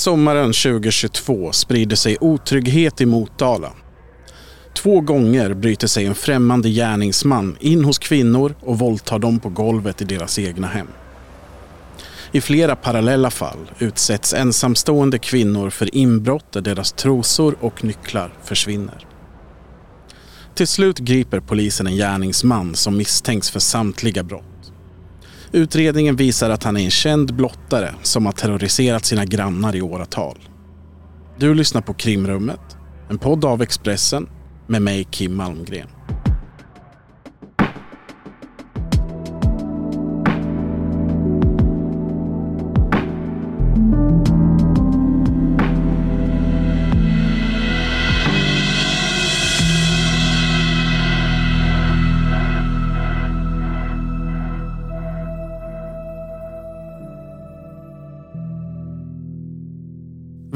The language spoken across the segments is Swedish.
sommaren 2022 sprider sig otrygghet i Motala. Två gånger bryter sig en främmande gärningsman in hos kvinnor och våldtar dem på golvet i deras egna hem. I flera parallella fall utsätts ensamstående kvinnor för inbrott där deras trosor och nycklar försvinner. Till slut griper polisen en gärningsman som misstänks för samtliga brott. Utredningen visar att han är en känd blottare som har terroriserat sina grannar i åratal. Du lyssnar på Krimrummet, en podd av Expressen med mig Kim Malmgren.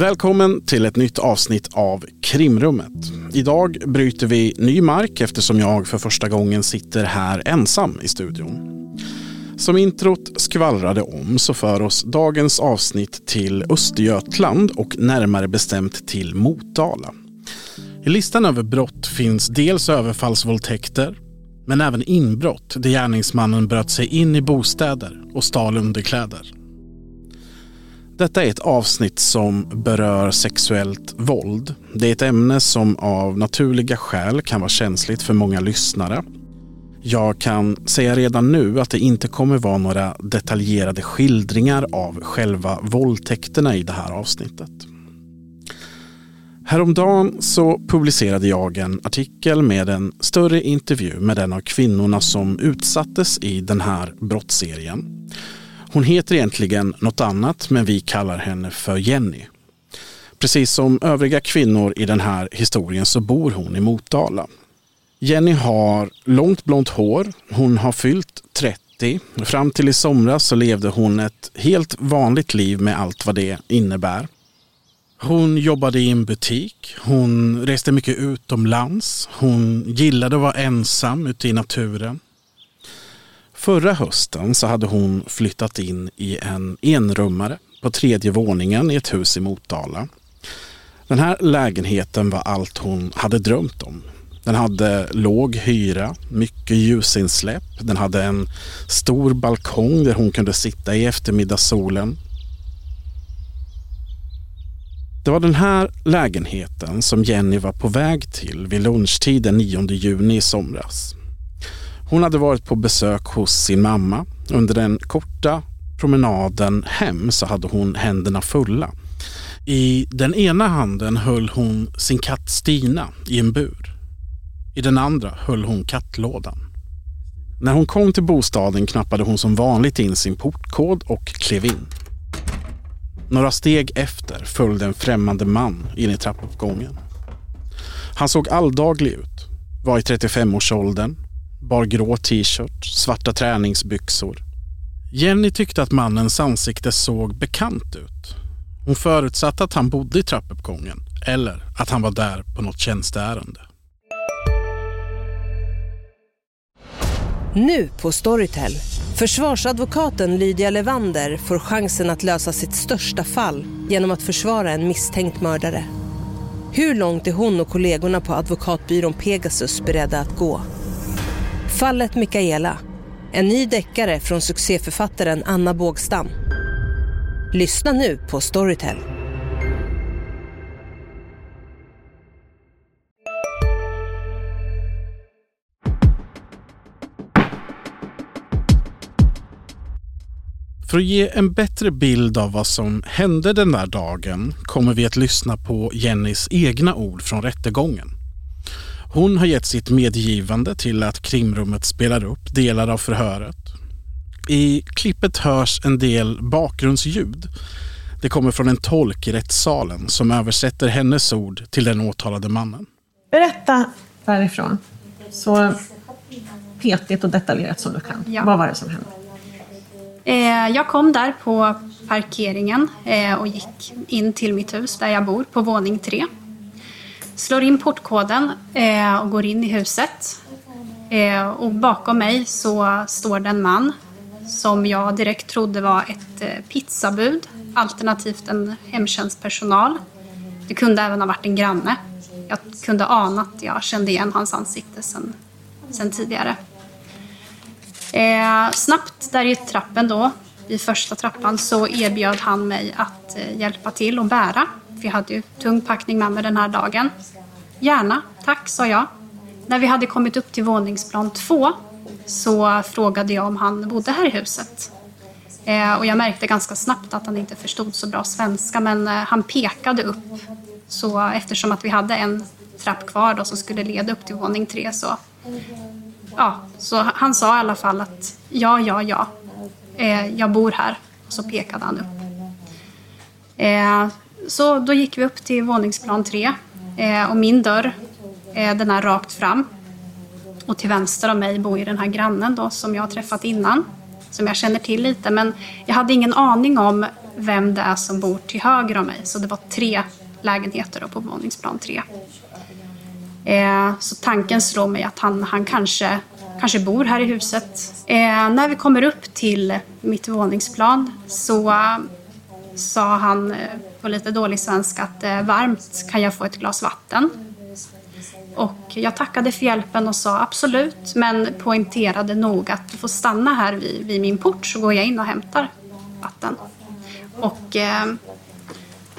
Välkommen till ett nytt avsnitt av Krimrummet. Idag bryter vi ny mark eftersom jag för första gången sitter här ensam i studion. Som introt skvallrade om så för oss dagens avsnitt till Östergötland och närmare bestämt till Motala. I listan över brott finns dels överfallsvåldtäkter men även inbrott där gärningsmannen bröt sig in i bostäder och stal underkläder. Detta är ett avsnitt som berör sexuellt våld. Det är ett ämne som av naturliga skäl kan vara känsligt för många lyssnare. Jag kan säga redan nu att det inte kommer vara några detaljerade skildringar av själva våldtäkterna i det här avsnittet. Häromdagen så publicerade jag en artikel med en större intervju med en av kvinnorna som utsattes i den här brottsserien. Hon heter egentligen något annat men vi kallar henne för Jenny. Precis som övriga kvinnor i den här historien så bor hon i Motala. Jenny har långt blont hår. Hon har fyllt 30. Fram till i somras så levde hon ett helt vanligt liv med allt vad det innebär. Hon jobbade i en butik. Hon reste mycket utomlands. Hon gillade att vara ensam ute i naturen. Förra hösten så hade hon flyttat in i en enrummare på tredje våningen i ett hus i Motala. Den här lägenheten var allt hon hade drömt om. Den hade låg hyra, mycket ljusinsläpp. Den hade en stor balkong där hon kunde sitta i eftermiddagssolen. Det var den här lägenheten som Jenny var på väg till vid lunchtid den 9 juni i somras. Hon hade varit på besök hos sin mamma. Under den korta promenaden hem så hade hon händerna fulla. I den ena handen höll hon sin katt Stina i en bur. I den andra höll hon kattlådan. När hon kom till bostaden knappade hon som vanligt in sin portkod och klev in. Några steg efter följde en främmande man in i trappuppgången. Han såg alldaglig ut, var i 35-årsåldern bar grå t-shirt, svarta träningsbyxor. Jenny tyckte att mannens ansikte såg bekant ut. Hon förutsatte att han bodde i trappuppgången eller att han var där på något tjänsteärende. Nu på Storytel. Försvarsadvokaten Lydia Levander får chansen att lösa sitt största fall genom att försvara en misstänkt mördare. Hur långt är hon och kollegorna på advokatbyrån Pegasus beredda att gå? Fallet Mikaela. En ny deckare från succéförfattaren Anna Bågstam. Lyssna nu på Storytel. För att ge en bättre bild av vad som hände den där dagen kommer vi att lyssna på Jennys egna ord från rättegången. Hon har gett sitt medgivande till att krimrummet spelar upp delar av förhöret. I klippet hörs en del bakgrundsljud. Det kommer från en tolk i rättssalen som översätter hennes ord till den åtalade mannen. Berätta därifrån, så petigt och detaljerat som du kan. Ja. Vad var det som hände? Eh, jag kom där på parkeringen eh, och gick in till mitt hus där jag bor på våning tre slår in portkoden eh, och går in i huset. Eh, och bakom mig så står det en man som jag direkt trodde var ett eh, pizzabud alternativt en hemtjänstpersonal. Det kunde även ha varit en granne. Jag kunde ana att jag kände igen hans ansikte sen, sen tidigare. Eh, snabbt där i trappen då, i första trappan, så erbjöd han mig att eh, hjälpa till och bära. För jag hade ju tung packning med mig den här dagen. Gärna, tack, sa jag. När vi hade kommit upp till våningsplan två så frågade jag om han bodde här i huset. Eh, och jag märkte ganska snabbt att han inte förstod så bra svenska men eh, han pekade upp. Så eftersom att vi hade en trapp kvar då som skulle leda upp till våning tre så ja, så han sa i alla fall att ja, ja, ja, eh, jag bor här. Och så pekade han upp. Eh, så då gick vi upp till våningsplan tre eh, och min dörr, eh, den är rakt fram. Och till vänster om mig bor ju den här grannen då som jag har träffat innan, som jag känner till lite. Men jag hade ingen aning om vem det är som bor till höger om mig. Så det var tre lägenheter då på våningsplan tre. Eh, så tanken slår mig att han, han kanske, kanske bor här i huset. Eh, när vi kommer upp till mitt våningsplan så eh, sa han eh, på lite dålig svenska att eh, varmt kan jag få ett glas vatten. Och jag tackade för hjälpen och sa absolut, men poängterade nog att du får stanna här vid, vid min port så går jag in och hämtar vatten. Och eh,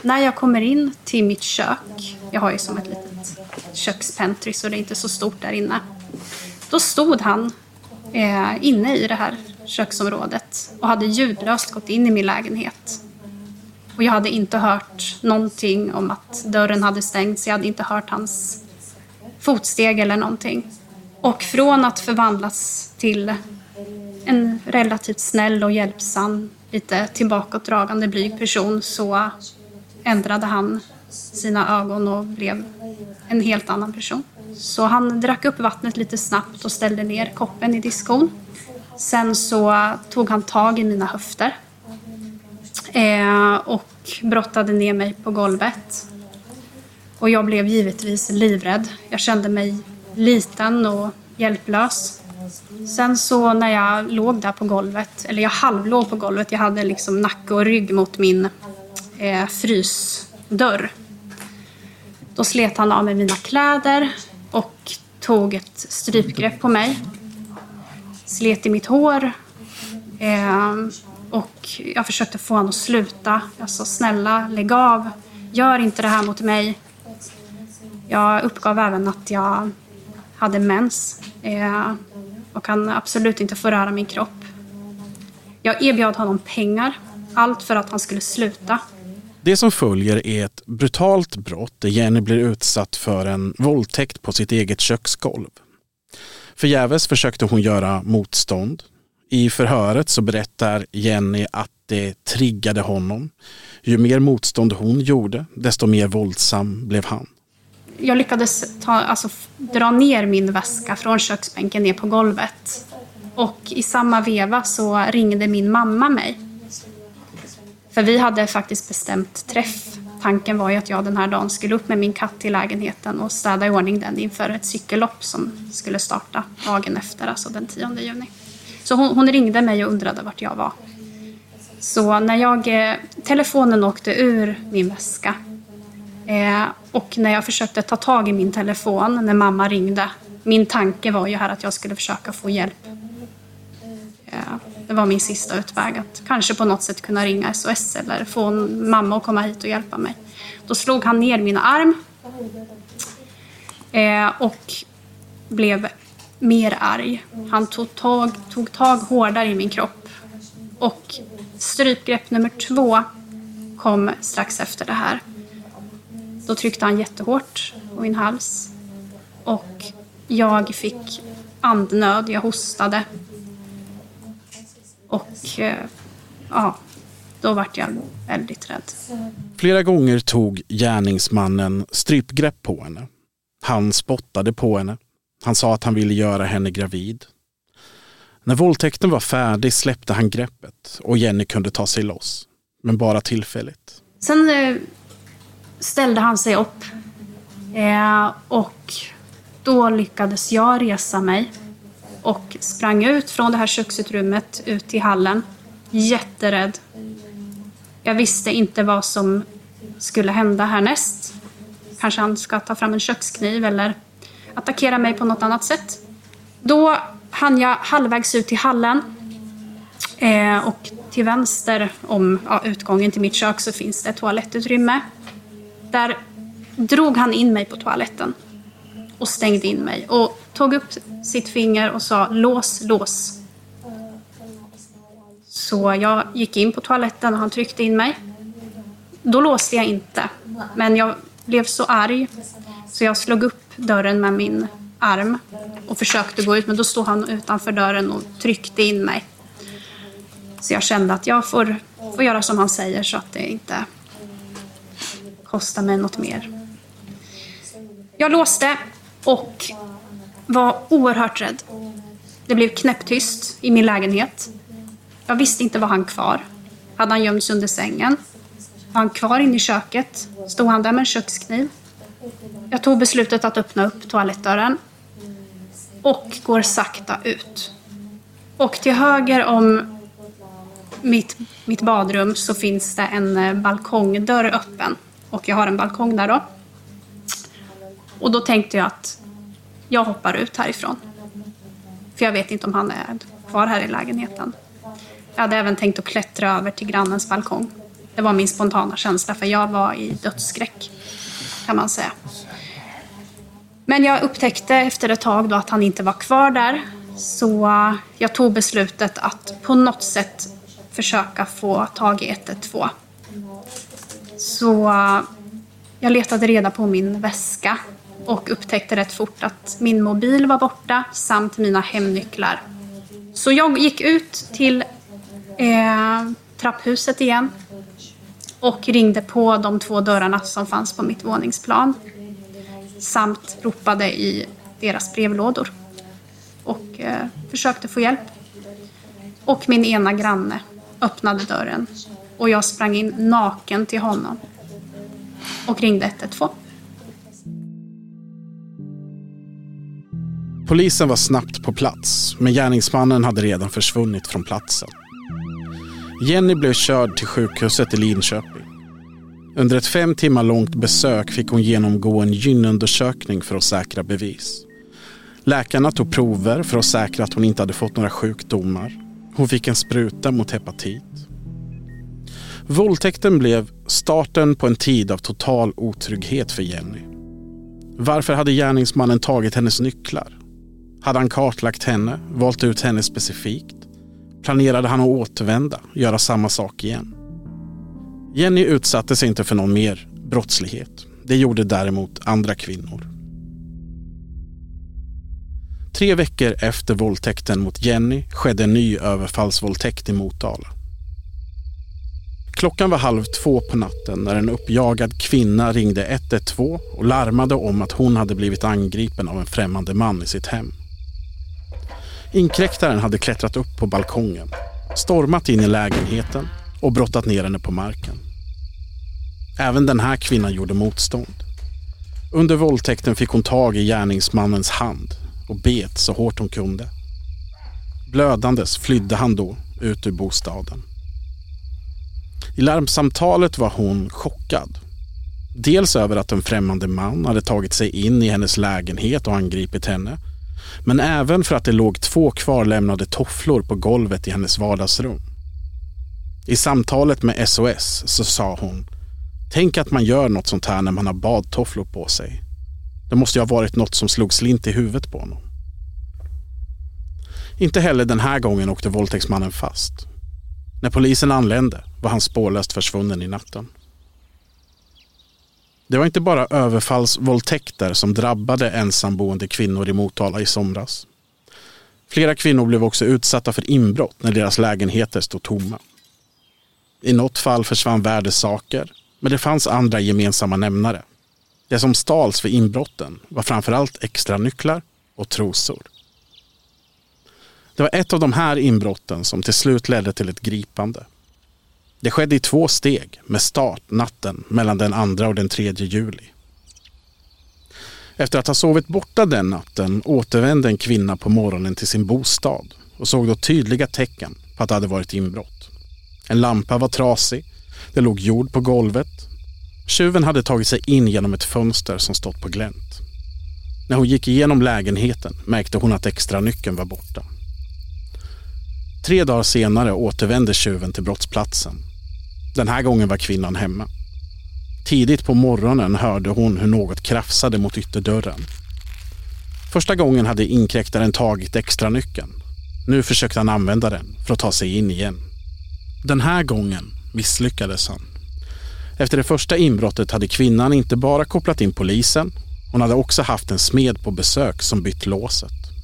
när jag kommer in till mitt kök, jag har ju som ett litet kökspentry så det är inte så stort där inne. Då stod han eh, inne i det här köksområdet och hade ljudlöst gått in i min lägenhet. Och jag hade inte hört någonting om att dörren hade stängts. Jag hade inte hört hans fotsteg eller någonting. Och från att förvandlas till en relativt snäll och hjälpsam, lite tillbakadragande blyg person så ändrade han sina ögon och blev en helt annan person. Så han drack upp vattnet lite snabbt och ställde ner koppen i diskon. Sen så tog han tag i mina höfter eh, och brottade ner mig på golvet. Och jag blev givetvis livrädd. Jag kände mig liten och hjälplös. Sen så när jag låg där på golvet, eller jag halvlåg på golvet, jag hade liksom nacke och rygg mot min eh, frysdörr. Då slet han av mig mina kläder och tog ett strypgrepp på mig. Slet i mitt hår. Eh, och jag försökte få honom att sluta. Jag sa snälla, lägg av. Gör inte det här mot mig. Jag uppgav även att jag hade mens eh, och kan absolut inte få röra min kropp. Jag erbjöd honom pengar, allt för att han skulle sluta. Det som följer är ett brutalt brott där Jenny blir utsatt för en våldtäkt på sitt eget köksgolv. Förgäves försökte hon göra motstånd. I förhöret så berättar Jenny att det triggade honom. Ju mer motstånd hon gjorde, desto mer våldsam blev han. Jag lyckades ta, alltså, dra ner min väska från köksbänken ner på golvet. Och i samma veva så ringde min mamma mig för vi hade faktiskt bestämt träff. Tanken var ju att jag den här dagen skulle upp med min katt till lägenheten och städa i ordning den inför ett cykellopp som skulle starta dagen efter, alltså den 10 juni. Så hon, hon ringde mig och undrade vart jag var. Så när jag, eh, telefonen åkte ur min väska eh, och när jag försökte ta tag i min telefon när mamma ringde, min tanke var ju här att jag skulle försöka få hjälp. Eh, det var min sista utväg. Att kanske på något sätt kunna ringa SOS eller få mamma att komma hit och hjälpa mig. Då slog han ner min arm eh, och blev mer arg. Han tog tag, tog tag hårdare i min kropp. Och strypgrepp nummer två kom strax efter det här. Då tryckte han jättehårt på min hals. Och jag fick andnöd, jag hostade. Och eh, ja, då vart jag väldigt rädd. Flera gånger tog gärningsmannen strypgrepp på henne. Han spottade på henne. Han sa att han ville göra henne gravid. När våldtäkten var färdig släppte han greppet och Jenny kunde ta sig loss. Men bara tillfälligt. Sen eh, ställde han sig upp eh, och då lyckades jag resa mig och sprang ut från det här köksutrymmet ut till hallen. Jätterädd. Jag visste inte vad som skulle hända härnäst. Kanske han ska ta fram en kökskniv eller attackera mig på något annat sätt. Då hann jag halvvägs ut till hallen eh, och till vänster om ja, utgången till mitt kök så finns det ett toalettutrymme. Där drog han in mig på toaletten och stängde in mig och tog upp sitt finger och sa lås, lås. Så jag gick in på toaletten och han tryckte in mig. Då låste jag inte, men jag blev så arg så jag slog upp dörren med min arm och försökte gå ut, men då stod han utanför dörren och tryckte in mig. Så jag kände att jag får, får göra som han säger så att det inte kostar mig något mer. Jag låste och var oerhört rädd. Det blev knäpptyst i min lägenhet. Jag visste inte var han kvar. Hade han gömts under sängen? Var han kvar inne i köket? Stod han där med en kökskniv? Jag tog beslutet att öppna upp toalettdörren och går sakta ut. Och till höger om mitt, mitt badrum så finns det en eh, balkongdörr öppen. Och jag har en balkong där då. Och då tänkte jag att jag hoppar ut härifrån. För jag vet inte om han är kvar här i lägenheten. Jag hade även tänkt att klättra över till grannens balkong. Det var min spontana känsla för jag var i dödsskräck kan man säga. Men jag upptäckte efter ett tag då att han inte var kvar där. Så eh, jag tog beslutet att på något sätt försöka få tag i 112. Så eh, jag letade reda på min väska och upptäckte rätt fort att min mobil var borta samt mina hemnycklar. Så jag gick ut till eh, trapphuset igen och ringde på de två dörrarna som fanns på mitt våningsplan samt ropade i deras brevlådor och eh, försökte få hjälp. Och min ena granne öppnade dörren och jag sprang in naken till honom och ringde 112. Polisen var snabbt på plats, men gärningsmannen hade redan försvunnit från platsen. Jenny blev körd till sjukhuset i Linköping. Under ett fem timmar långt besök fick hon genomgå en gynundersökning för att säkra bevis. Läkarna tog prover för att säkra att hon inte hade fått några sjukdomar. Hon fick en spruta mot hepatit. Våldtäkten blev starten på en tid av total otrygghet för Jenny. Varför hade gärningsmannen tagit hennes nycklar? Hade han kartlagt henne, valt ut henne specifikt? Planerade han att återvända, göra samma sak igen? Jenny utsatte sig inte för någon mer brottslighet. Det gjorde däremot andra kvinnor. Tre veckor efter våldtäkten mot Jenny skedde en ny överfallsvåldtäkt i Motala. Klockan var halv två på natten när en uppjagad kvinna ringde 112 och larmade om att hon hade blivit angripen av en främmande man i sitt hem. Inkräktaren hade klättrat upp på balkongen, stormat in i lägenheten och brottat ner henne på marken. Även den här kvinnan gjorde motstånd. Under våldtäkten fick hon tag i gärningsmannens hand och bet så hårt hon kunde. Blödandes flydde han då ut ur bostaden. I larmsamtalet var hon chockad. Dels över att en främmande man hade tagit sig in i hennes lägenhet och angripit henne. Men även för att det låg två kvarlämnade tofflor på golvet i hennes vardagsrum. I samtalet med SOS så sa hon Tänk att man gör något sånt här när man har badtofflor på sig. Det måste ju ha varit något som slog slint i huvudet på honom. Inte heller den här gången åkte våldtäktsmannen fast. När polisen anlände var han spårlöst försvunnen i natten. Det var inte bara överfallsvåldtäkter som drabbade ensamboende kvinnor i Motala i somras. Flera kvinnor blev också utsatta för inbrott när deras lägenheter stod tomma. I något fall försvann värdesaker, men det fanns andra gemensamma nämnare. Det som stals vid inbrotten var framförallt extra nycklar och trosor. Det var ett av de här inbrotten som till slut ledde till ett gripande. Det skedde i två steg med start natten mellan den andra och den tredje juli. Efter att ha sovit borta den natten återvände en kvinna på morgonen till sin bostad och såg då tydliga tecken på att det hade varit inbrott. En lampa var trasig, det låg jord på golvet. Tjuven hade tagit sig in genom ett fönster som stått på glänt. När hon gick igenom lägenheten märkte hon att extra nyckeln var borta. Tre dagar senare återvände tjuven till brottsplatsen. Den här gången var kvinnan hemma. Tidigt på morgonen hörde hon hur något krafsade mot ytterdörren. Första gången hade inkräktaren tagit extra nyckeln. Nu försökte han använda den för att ta sig in igen. Den här gången misslyckades han. Efter det första inbrottet hade kvinnan inte bara kopplat in polisen, hon hade också haft en smed på besök som bytt låset.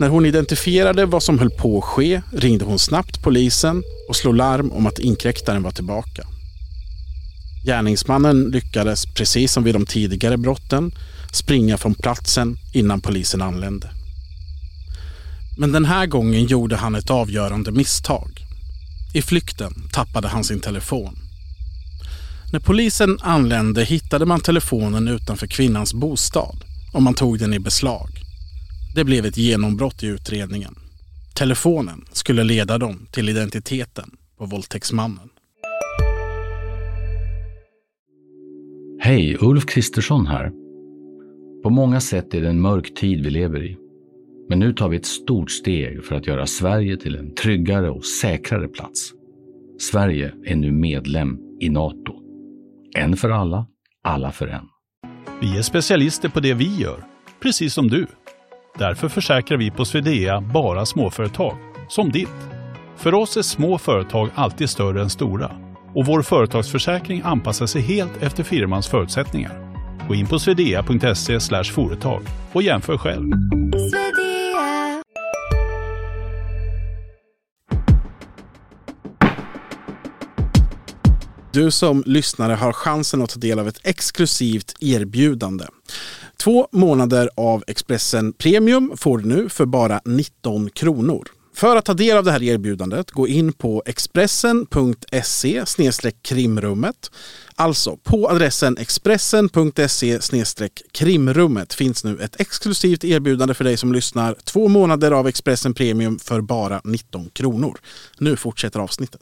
När hon identifierade vad som höll på att ske ringde hon snabbt polisen och slog larm om att inkräktaren var tillbaka. Gärningsmannen lyckades, precis som vid de tidigare brotten, springa från platsen innan polisen anlände. Men den här gången gjorde han ett avgörande misstag. I flykten tappade han sin telefon. När polisen anlände hittade man telefonen utanför kvinnans bostad och man tog den i beslag. Det blev ett genombrott i utredningen. Telefonen skulle leda dem till identiteten på våldtäktsmannen. Hej, Ulf Kristersson här. På många sätt är det en mörk tid vi lever i. Men nu tar vi ett stort steg för att göra Sverige till en tryggare och säkrare plats. Sverige är nu medlem i Nato. En för alla, alla för en. Vi är specialister på det vi gör, precis som du. Därför försäkrar vi på Swedea bara småföretag, som ditt. För oss är små företag alltid större än stora och vår företagsförsäkring anpassar sig helt efter firmans förutsättningar. Gå in på swedea.se företag och jämför själv. Du som lyssnare har chansen att ta del av ett exklusivt erbjudande. Två månader av Expressen Premium får du nu för bara 19 kronor. För att ta del av det här erbjudandet, gå in på expressen.se krimrummet. Alltså på adressen expressen.se krimrummet finns nu ett exklusivt erbjudande för dig som lyssnar. Två månader av Expressen Premium för bara 19 kronor. Nu fortsätter avsnittet.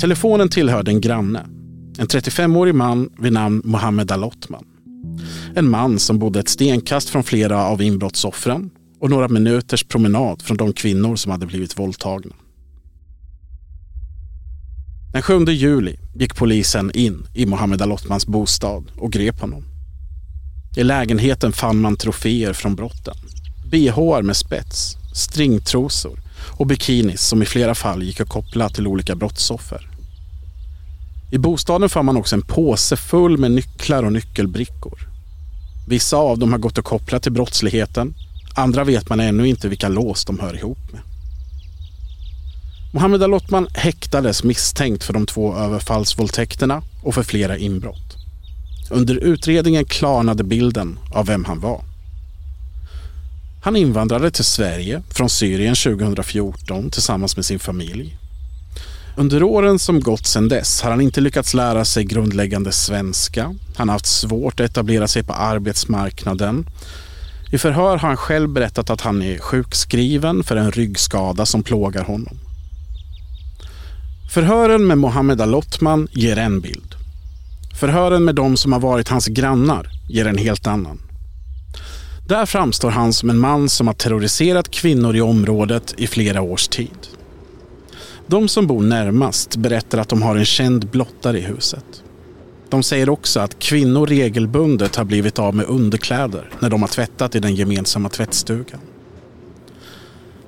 Telefonen tillhörde en granne. En 35-årig man vid namn Mohammed Alotman. En man som bodde ett stenkast från flera av inbrottsoffren och några minuters promenad från de kvinnor som hade blivit våldtagna. Den 7 juli gick polisen in i Mohammed Alotmans bostad och grep honom. I lägenheten fann man troféer från brotten. BHR med spets, stringtrosor och bikinis som i flera fall gick att koppla till olika brottsoffer. I bostaden fann man också en påse full med nycklar och nyckelbrickor. Vissa av dem har gått att koppla till brottsligheten. Andra vet man ännu inte vilka lås de hör ihop med. Mohammed Alotman häktades misstänkt för de två överfallsvåldtäkterna och för flera inbrott. Under utredningen klarnade bilden av vem han var. Han invandrade till Sverige från Syrien 2014 tillsammans med sin familj. Under åren som gått sedan dess har han inte lyckats lära sig grundläggande svenska. Han har haft svårt att etablera sig på arbetsmarknaden. I förhör har han själv berättat att han är sjukskriven för en ryggskada som plågar honom. Förhören med Mohammed Alotman ger en bild. Förhören med de som har varit hans grannar ger en helt annan. Där framstår han som en man som har terroriserat kvinnor i området i flera års tid. De som bor närmast berättar att de har en känd blottare i huset. De säger också att kvinnor regelbundet har blivit av med underkläder när de har tvättat i den gemensamma tvättstugan.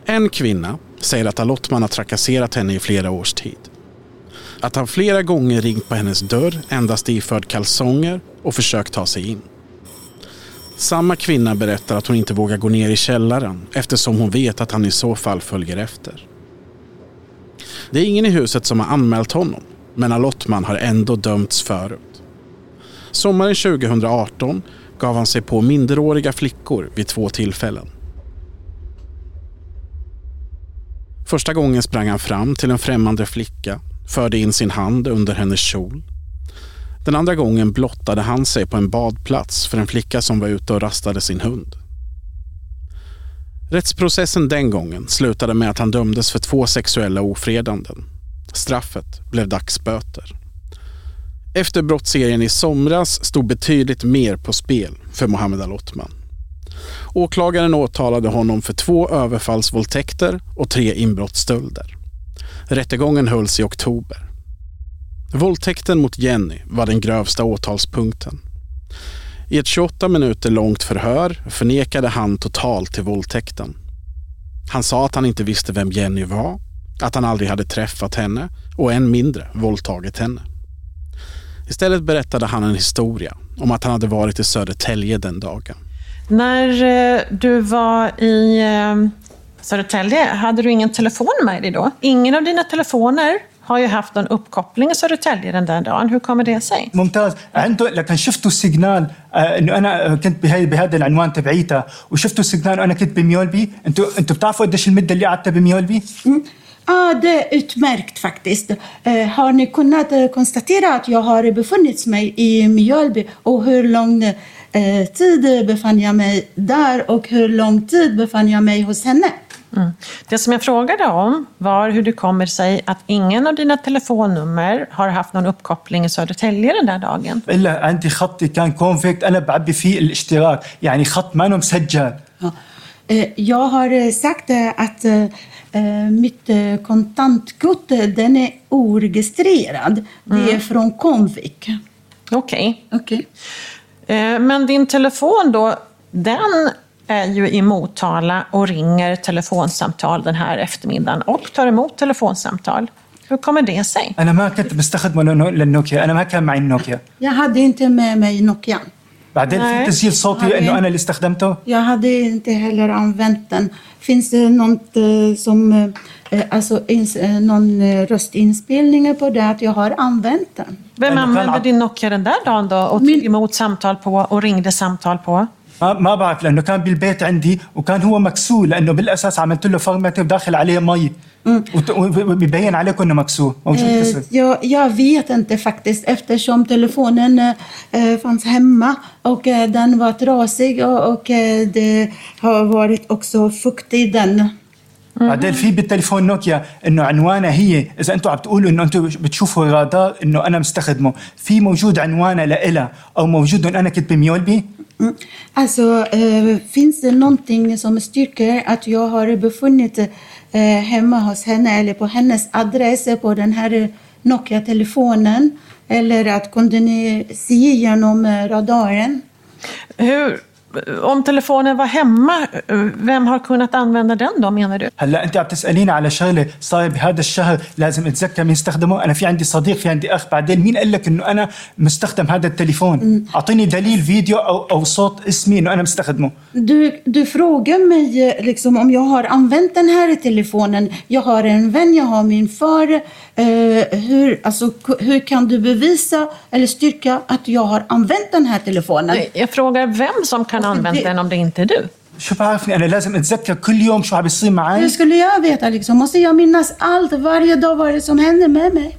En kvinna säger att Alottman har trakasserat henne i flera års tid. Att han flera gånger ringt på hennes dörr endast iförd kalsonger och försökt ta sig in. Samma kvinna berättar att hon inte vågar gå ner i källaren eftersom hon vet att han i så fall följer efter. Det är ingen i huset som har anmält honom, men Alottman har ändå dömts förut. Sommaren 2018 gav han sig på minderåriga flickor vid två tillfällen. Första gången sprang han fram till en främmande flicka, förde in sin hand under hennes kjol. Den andra gången blottade han sig på en badplats för en flicka som var ute och rastade sin hund. Rättsprocessen den gången slutade med att han dömdes för två sexuella ofredanden. Straffet blev dagsböter. Efter brottsserien i somras stod betydligt mer på spel för Mohammed Al-Othman. Åklagaren åtalade honom för två överfallsvåldtäkter och tre inbrottsstölder. Rättegången hölls i oktober. Våldtäkten mot Jenny var den grövsta åtalspunkten. I ett 28 minuter långt förhör förnekade han totalt till våldtäkten. Han sa att han inte visste vem Jenny var, att han aldrig hade träffat henne och än mindre våldtagit henne. Istället berättade han en historia om att han hade varit i Södertälje den dagen. När eh, du var i eh, Södertälje, hade du ingen telefon med dig då? Ingen av dina telefoner har ju haft en uppkoppling i Södertälje den där dagen. Hur kommer det sig? ممتاز عنده لكن شفتوا السيجنال آه، انه انا كنت بهي بهذا العنوان تبعيتها وشفتوا السيجنال وانا كنت بميولبي انتوا انتوا بتعرفوا قديش المده اللي قعدتها بميولبي؟ Ja, det är utmärkt faktiskt. Eh, har ni kunnat eh, konstatera att jag har befunnit mig i Mjölby och hur lång eh, tid befann jag mig där och hur lång tid befann jag mig hos henne? Mm. Det som jag frågade om var hur det kommer sig att ingen av dina telefonnummer har haft någon uppkoppling i Södertälje den där dagen. الا عندي خطي كان كونفيكت انا بعبي فيه الاشتراك يعني خط ما مسجل Ja. Eh, Jag har eh, sagt eh, att eh, eh, mitt eh, kontantkort eh, den är oregistrerad. Det är från Comvik. Okej. Okej. Eh, Men din telefon då, den är ju i Motala och ringer telefonsamtal den här eftermiddagen och tar emot telefonsamtal. Hur kommer det sig? انا ما كنت بستخدمه لأنه- للنوكيا انا ما كان معي النوكيا Jag hade inte med mig Nokian. بعدين Nej. في تسجيل صوتي Okej. انه انا اللي استخدمته Jag hade inte heller använt den. Finns det något eh, som, eh, alltså ins, eh, någon eh, röstinspelning på det att jag har använt den? Vem Men du kan använde ab- din Nokia den där dagen då och tog emot samtal på och ringde samtal på? ما, ما بعرف لأنه كان بالبيت عندي وكان هو مكسور لأنه بالأساس عملت له فرمته وداخل عليه مي. وبيبين عليكم إنه مكسور. موجود Eh, كسر. jag, jag vet inte faktiskt eftersom telefonen fanns hemma och den var trasig och, det har varit också fukt i den. بعدين في بالتليفون نوكيا إنه عنوانها هي إذا أنتم عم تقولوا إنه أنتم بتشوفوا الرادار إنه أنا مستخدمه. في موجود عنوانها لإلها أو موجود إنه أنا كنت بميولبي؟ Mm. Alltså, eh, finns det någonting som styrker att jag har befunnit eh, hemma hos henne eller på hennes adress på den här Nokia-telefonen? Eller att kunde ni se genom eh, radaren? Hur, om telefonen var hemma, vem har kunnat använda den då menar du? هلا انت عم تساليني على شغله صار بهذا الشهر لازم اتذكر مين استخدمه انا في عندي صديق في عندي اخ بعدين مين قال لك انه انا مستخدم هذا التليفون اعطيني دليل فيديو او او صوت اسمي انه انا مستخدمه Du, du frågar mig eh, liksom, om jag har använt den här telefonen. Jag har en vän, jag har min far. Eh, hur, alltså, k- hur kan du bevisa eller styrka att jag har använt den här telefonen? Jag frågar vem som kan ha använt den om det inte är du. شو بعرفني انا لازم اتذكر كل يوم شو عم بيصير Hur معي skulle jag veta? Liksom? Måste jag minnas allt varje dag vad det är som händer med mig?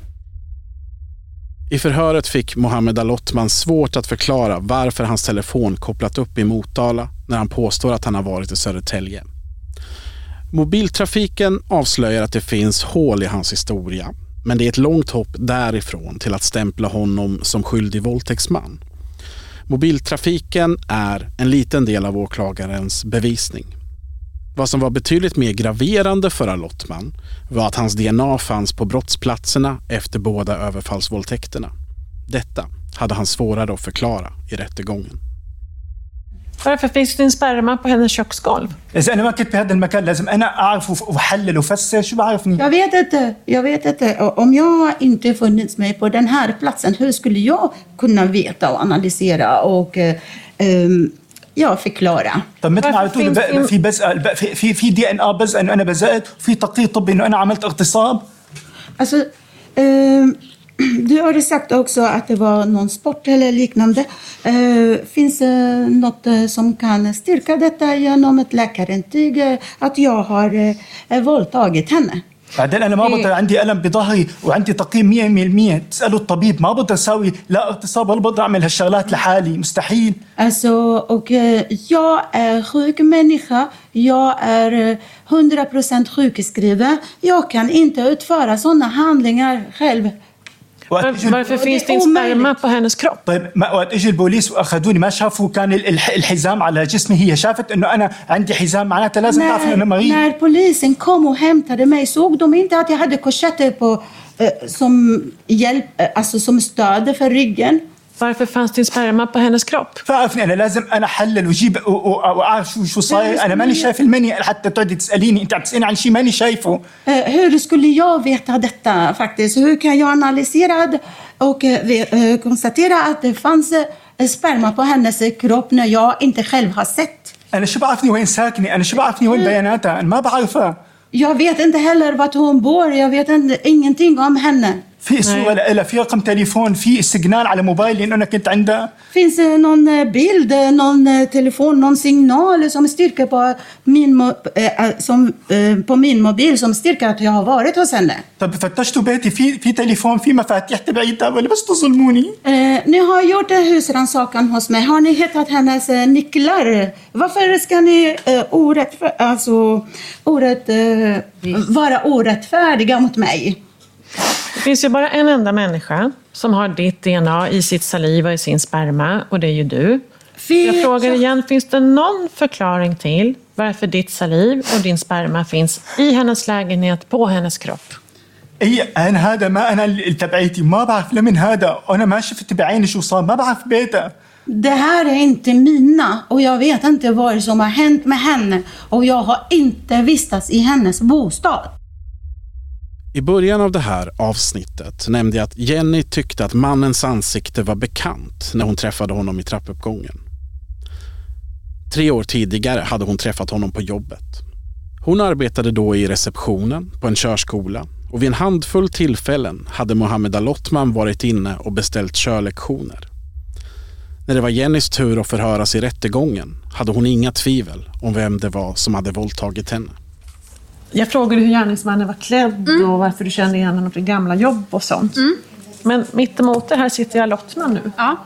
I förhöret fick Mohammed Al-Othman svårt att förklara varför hans telefon kopplat upp i Motala när han påstår att han har varit i Södertälje. Mobiltrafiken avslöjar att det finns hål i hans historia, men det är ett långt hopp därifrån till att stämpla honom som skyldig våldtäktsman. Mobiltrafiken är en liten del av åklagarens bevisning. Vad som var betydligt mer graverande för Alottman var att hans DNA fanns på brottsplatserna efter båda överfallsvåldtäkterna. Detta hade han svårare att förklara i rättegången Varför finns din sperma på hennes köksgolv? اذا انا ما كنت بهذا المكان لازم انا اعرف وف- واحلل وافسر شو بعرفني Jag vet inte. Jag vet inte. Och Om jag inte funnits mig på den här platsen, hur skulle jag kunna veta och analysera och eh, ehm, ja, förklara? طب مثل ما Varför عم تقولوا finns بق- det- في بزقه الب- في في في دي ان ا بزقه انه انا بزقت وفي تقرير طبي انه انا عملت اغتصاب Alltså, ehm, du har sagt också att det var någon sport eller liknande. Eh, finns det något eh, som kan styrka detta genom ett läkarintyg eh, att jag har eh, våldtagit henne? بعدين انا ما إيه. بقدر عندي الم بظهري وعندي تقييم 100% تسالوا الطبيب ما بقدر اسوي لا اغتصاب ولا بقدر اعمل هالشغلات لحالي مستحيل Alltså, och eh, jag är sjuk människa. Jag är eh, 100% sjukskriven. Jag kan inte utföra sådana handlingar själv. وقت Var, إجوا- varför finns det är inte sperma på hennes kropp? طيب ما وقت اجى البوليس واخذوني ما شافوا كان ال- الح- الحزام على جسمي هي شافت انه أنا عندي حزام معناتها لازم تعرف انه مريض när polisen kom och hämtade mig såg de inte att jag hade korsetter på, eh, som, hjälp, eh, alltså som stöd för ryggen. Varför fanns det sperma på hennes kropp? فعرفني انا لازم انا احلل واجيب و- و- واعرف شو شو صاير انا ماني شايف المني حتى تقعدي تساليني انت عم تساليني عن شيء ماني شايفه Eh, hur skulle jag veta detta faktiskt? Hur kan jag analysera det och eh, ve- eh, konstatera att det fanns eh, sperma på hennes kropp när jag inte själv har sett? انا شو بعرفني وين ساكنه انا شو بعرفني وين بياناتها انا ما بعرفها Jag vet inte heller vart hon bor. Jag vet inte, ingenting om henne. في صوره لها في رقم تليفون في سيجنال على موبايلي انه انا كنت عندها Finns det någon eh, bild, eh, någon eh, telefon, någon signal som styrker på min, mo- eh, eh, som, eh, på min mobil som styrker att jag har varit hos henne? طب فتشتوا بيتي في في تليفون في مفاتيح تبعيتها ولا بس تظلموني Eh, ni har gjort en husrannsakan hos mig. Har ni hittat hennes eh, nycklar? Varför ska ni eh, orättfär- alltså, orätt, eh, vara orättfärdiga mot mig? Det finns ju bara en enda människa som har ditt DNA i sitt saliv och i sin sperma och det är ju du. Jag frågar igen, finns det någon förklaring till varför ditt saliv och din sperma finns i hennes lägenhet, på hennes kropp? اي انا هذا ما انا اللي تبعيتي ما بعرف لمن هذا وانا ما شفت بعيني شو صار ما بعرف بيتها Det här är inte mina och jag vet inte vad som har hänt med henne och jag har inte vistats i hennes bostad. I början av det här avsnittet nämnde jag att Jenny tyckte att mannens ansikte var bekant när hon träffade honom i trappuppgången. Tre år tidigare hade hon träffat honom på jobbet. Hon arbetade då i receptionen på en körskola och vid en handfull tillfällen hade Mohammed Alottman varit inne och beställt körlektioner. När det var Jennys tur att förhöras i rättegången hade hon inga tvivel om vem det var som hade våldtagit henne. Jag frågade hur gärningsmannen var klädd och varför du kände igen honom från gamla jobb och sånt. Men mittemot det här sitter jag Lottman nu. Ja,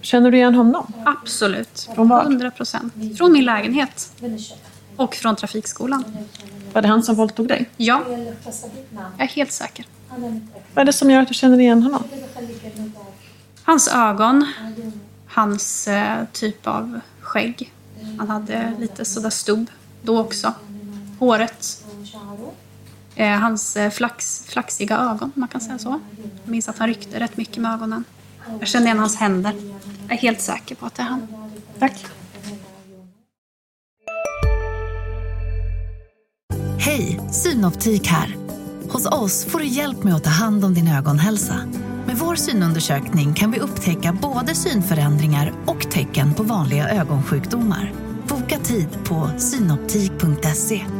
Känner du igen honom? absolut. Från vad? 100 procent. Från min lägenhet. Och från trafikskolan. Var det han som våldtog dig? Ja, jag är helt säker. Vad är det som gör att du känner igen honom? Hans ögon, hans eh, typ av skägg. Han hade lite sådär stubb då också. Håret. Eh, hans eh, flax, flaxiga ögon, man kan säga så. Jag minns att han ryckte rätt mycket med ögonen. Jag kände igen hans händer. Jag är helt säker på att det är han. Tack. Hej, Synoptik här. Hos oss får du hjälp med att ta hand om din ögonhälsa. Med vår synundersökning kan vi upptäcka både synförändringar och tecken på vanliga ögonsjukdomar. Boka tid på synoptik.se.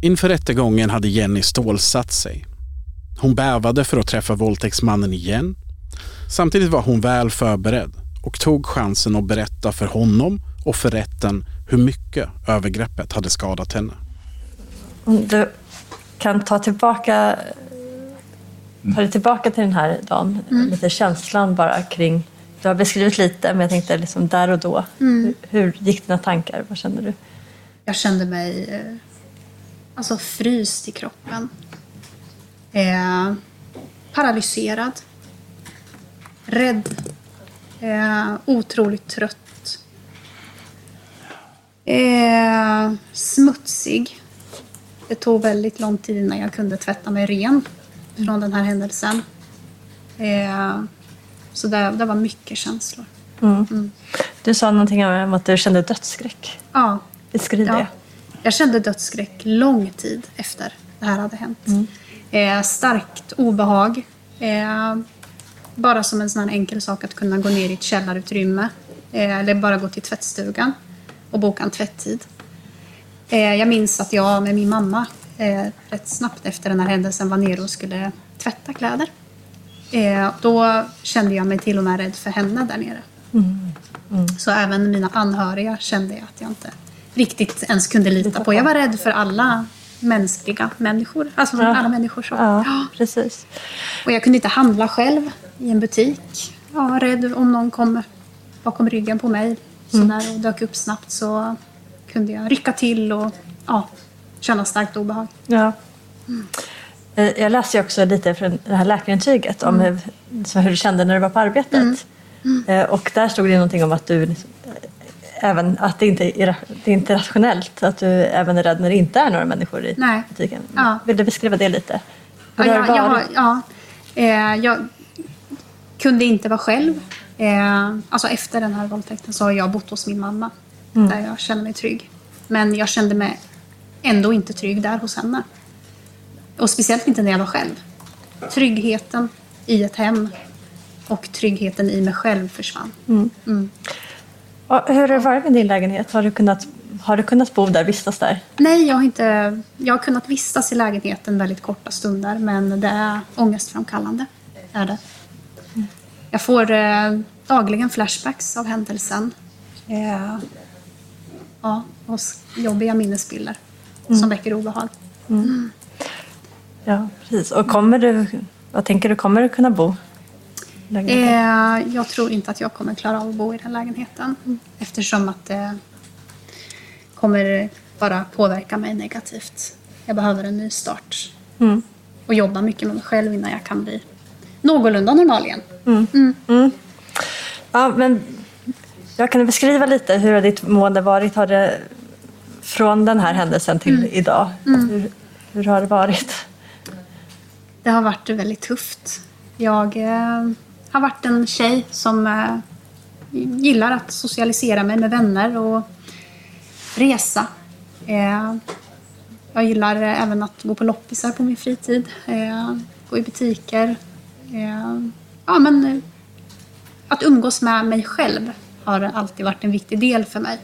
Inför rättegången hade Jenny stålsatt sig. Hon bävade för att träffa våldtäktsmannen igen. Samtidigt var hon väl förberedd och tog chansen att berätta för honom och för rätten hur mycket övergreppet hade skadat henne. Om du kan ta tillbaka, ta dig tillbaka till den här dagen, lite känslan bara kring... Du har beskrivit lite, men jag tänkte liksom där och då. Hur, hur gick dina tankar? Vad kände du? Jag kände mig eh, alltså fryst i kroppen. Eh, paralyserad. Rädd. Eh, otroligt trött. Eh, smutsig. Det tog väldigt lång tid innan jag kunde tvätta mig ren från den här händelsen. Eh, Så det, det var mycket känslor. Mm. Du sa någonting om att du kände dödsskräck. Ja. Beskriv Ja. Jag kände dödsskräck lång tid efter det här hade hänt. Eh, starkt obehag. Eh, bara som en sån här enkel sak att kunna gå ner i ett källarutrymme. Eh, eller bara gå till tvättstugan och boka en tvätttid. Eh, jag minns att jag med min mamma eh, rätt snabbt efter den här händelsen var nere och skulle tvätta kläder. Eh, då kände jag mig till och med rädd för henne där nere. Så även mina anhöriga kände jag att jag inte riktigt ens kunde lita på. Jag var rädd för alla mänskliga människor. Alltså Ja. alla människor. Så. Ja, precis. Och jag kunde inte handla själv i en butik. Jag var rädd om någon kom bakom ryggen på mig sådär, och dök upp snabbt så kunde jag rycka till och ja, känna starkt obehag. Ja. Eh, Jag läste också lite från det här läkarintyget om hur, så hur du kände när du var på arbetet. Eh, Och där stod det någonting om att du liksom, även att det inte är, det är inte rationellt, att du även är rädd när det inte är några människor i Nej. butiken. Ja. Vill du beskriva det lite? Ja, Hur jag, jag, ja, eh, jag kunde inte vara själv. Eh, alltså efter den här våldtäkten så har jag bott hos min mamma. Mm. Där jag känner mig trygg. Men jag kände mig ändå inte trygg där hos henne. Och speciellt inte när jag var själv. Tryggheten i ett hem och tryggheten i mig själv försvann. Mm. Och hur har det varit med din lägenhet? Har du kunnat, har du kunnat bo där, vistas där? Nej, jag har, inte, jag har kunnat vistas i lägenheten väldigt korta stunder men det är ångestframkallande. Är det. Jag får eh, dagligen flashbacks av händelsen. Eh, ja, och jobbiga minnesbilder som väcker obehag. Ja, precis. Och kommer du, vad tänker du, kommer du kunna bo lägenheten? Eh, jag tror inte att jag kommer klara av att bo i den lägenheten eftersom att det kommer bara påverka mig negativt. Jag behöver en ny start Mm. och jobba mycket med mig själv innan jag kan bli någorlunda normal igen. Ja, men jag kan beskriva lite hur har ditt mående varit? Har det från den här händelsen till idag? Hur, hur har det varit? Det har varit väldigt tufft. Jag eh, har varit en tjej som eh, gillar att socialisera mig med vänner och resa. Eh, jag gillar eh, även att gå på loppisar på min fritid, eh, gå i butiker. Eh, ja, men, eh, att umgås med mig själv har alltid varit en viktig del för mig.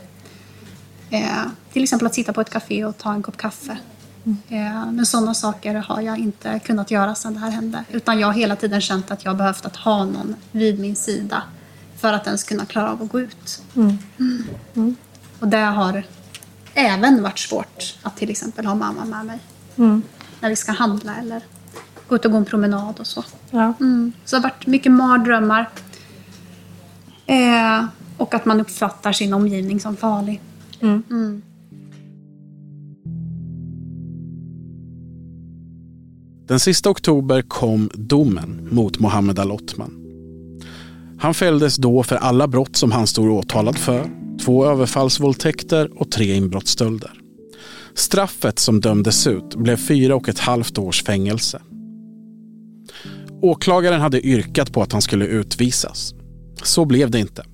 Eh, till exempel att sitta på ett café och ta en kopp kaffe. Eh, men sådana saker har jag inte kunnat göra sedan det här hände. Utan jag har hela tiden känt att jag har behövt att ha någon vid min sida för att ens kunna klara av att gå ut. Mm. Och det har även varit svårt att till exempel ha mamma med mig. När vi ska handla eller gå ut och gå en promenad och så. Ja. Mm. Så det har varit mycket mardrömmar. Eh, och att man uppfattar sin omgivning som farlig. Mm. Den sista oktober kom domen mot Mohammed Al-Othman. Han fälldes då för alla brott som han stod åtalad för. Två överfallsvåldtäkter och tre inbrottsstölder. Straffet som dömdes ut blev fyra och ett halvt års fängelse. Åklagaren hade yrkat på att han skulle utvisas. Så blev det inte.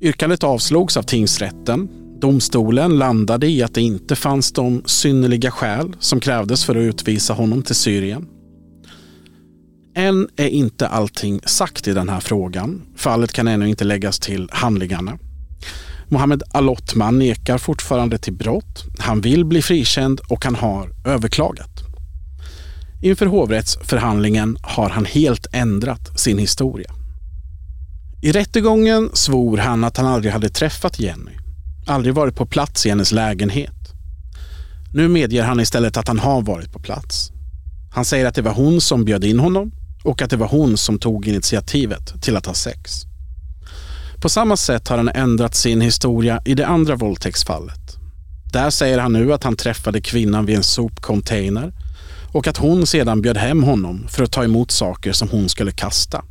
Yrkandet avslogs av tingsrätten. Domstolen landade i att det inte fanns de synnerliga skäl som krävdes för att utvisa honom till Syrien. Än är inte allting sagt i den här frågan. Fallet kan ännu inte läggas till handlingarna. Mohammed Alotman nekar fortfarande till brott. Han vill bli frikänd och han har överklagat. Inför hovrättsförhandlingen har han helt ändrat sin historia. I rättegången svor han att han aldrig hade träffat Jenny, aldrig varit på plats i hennes lägenhet. Nu medger han istället att han har varit på plats. Han säger att det var hon som bjöd in honom och att det var hon som tog initiativet till att ha sex. På samma sätt har han ändrat sin historia i det andra våldtäktsfallet. Där säger han nu att han träffade kvinnan vid en sopcontainer och att hon sedan bjöd hem honom för att ta emot saker som hon skulle kasta.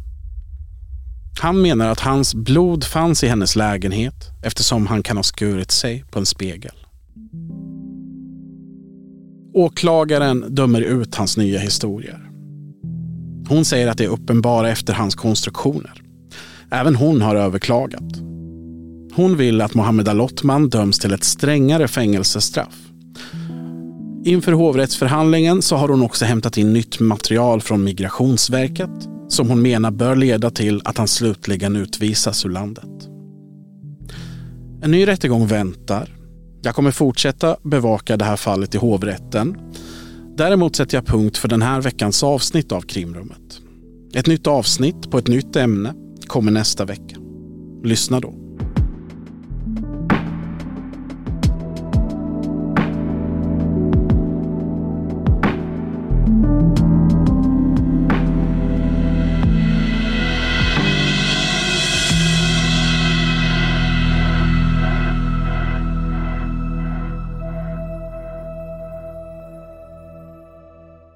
Han menar att hans blod fanns i hennes lägenhet eftersom han kan ha skurit sig på en spegel. Åklagaren dömer ut hans nya historier. Hon säger att det är uppenbara efterhandskonstruktioner. Även hon har överklagat. Hon vill att Mohammed Alottman döms till ett strängare fängelsestraff. Inför hovrättsförhandlingen så har hon också hämtat in nytt material från Migrationsverket som hon menar bör leda till att han slutligen utvisas ur landet. En ny rättegång väntar. Jag kommer fortsätta bevaka det här fallet i hovrätten. Däremot sätter jag punkt för den här veckans avsnitt av Krimrummet. Ett nytt avsnitt på ett nytt ämne kommer nästa vecka. Lyssna då.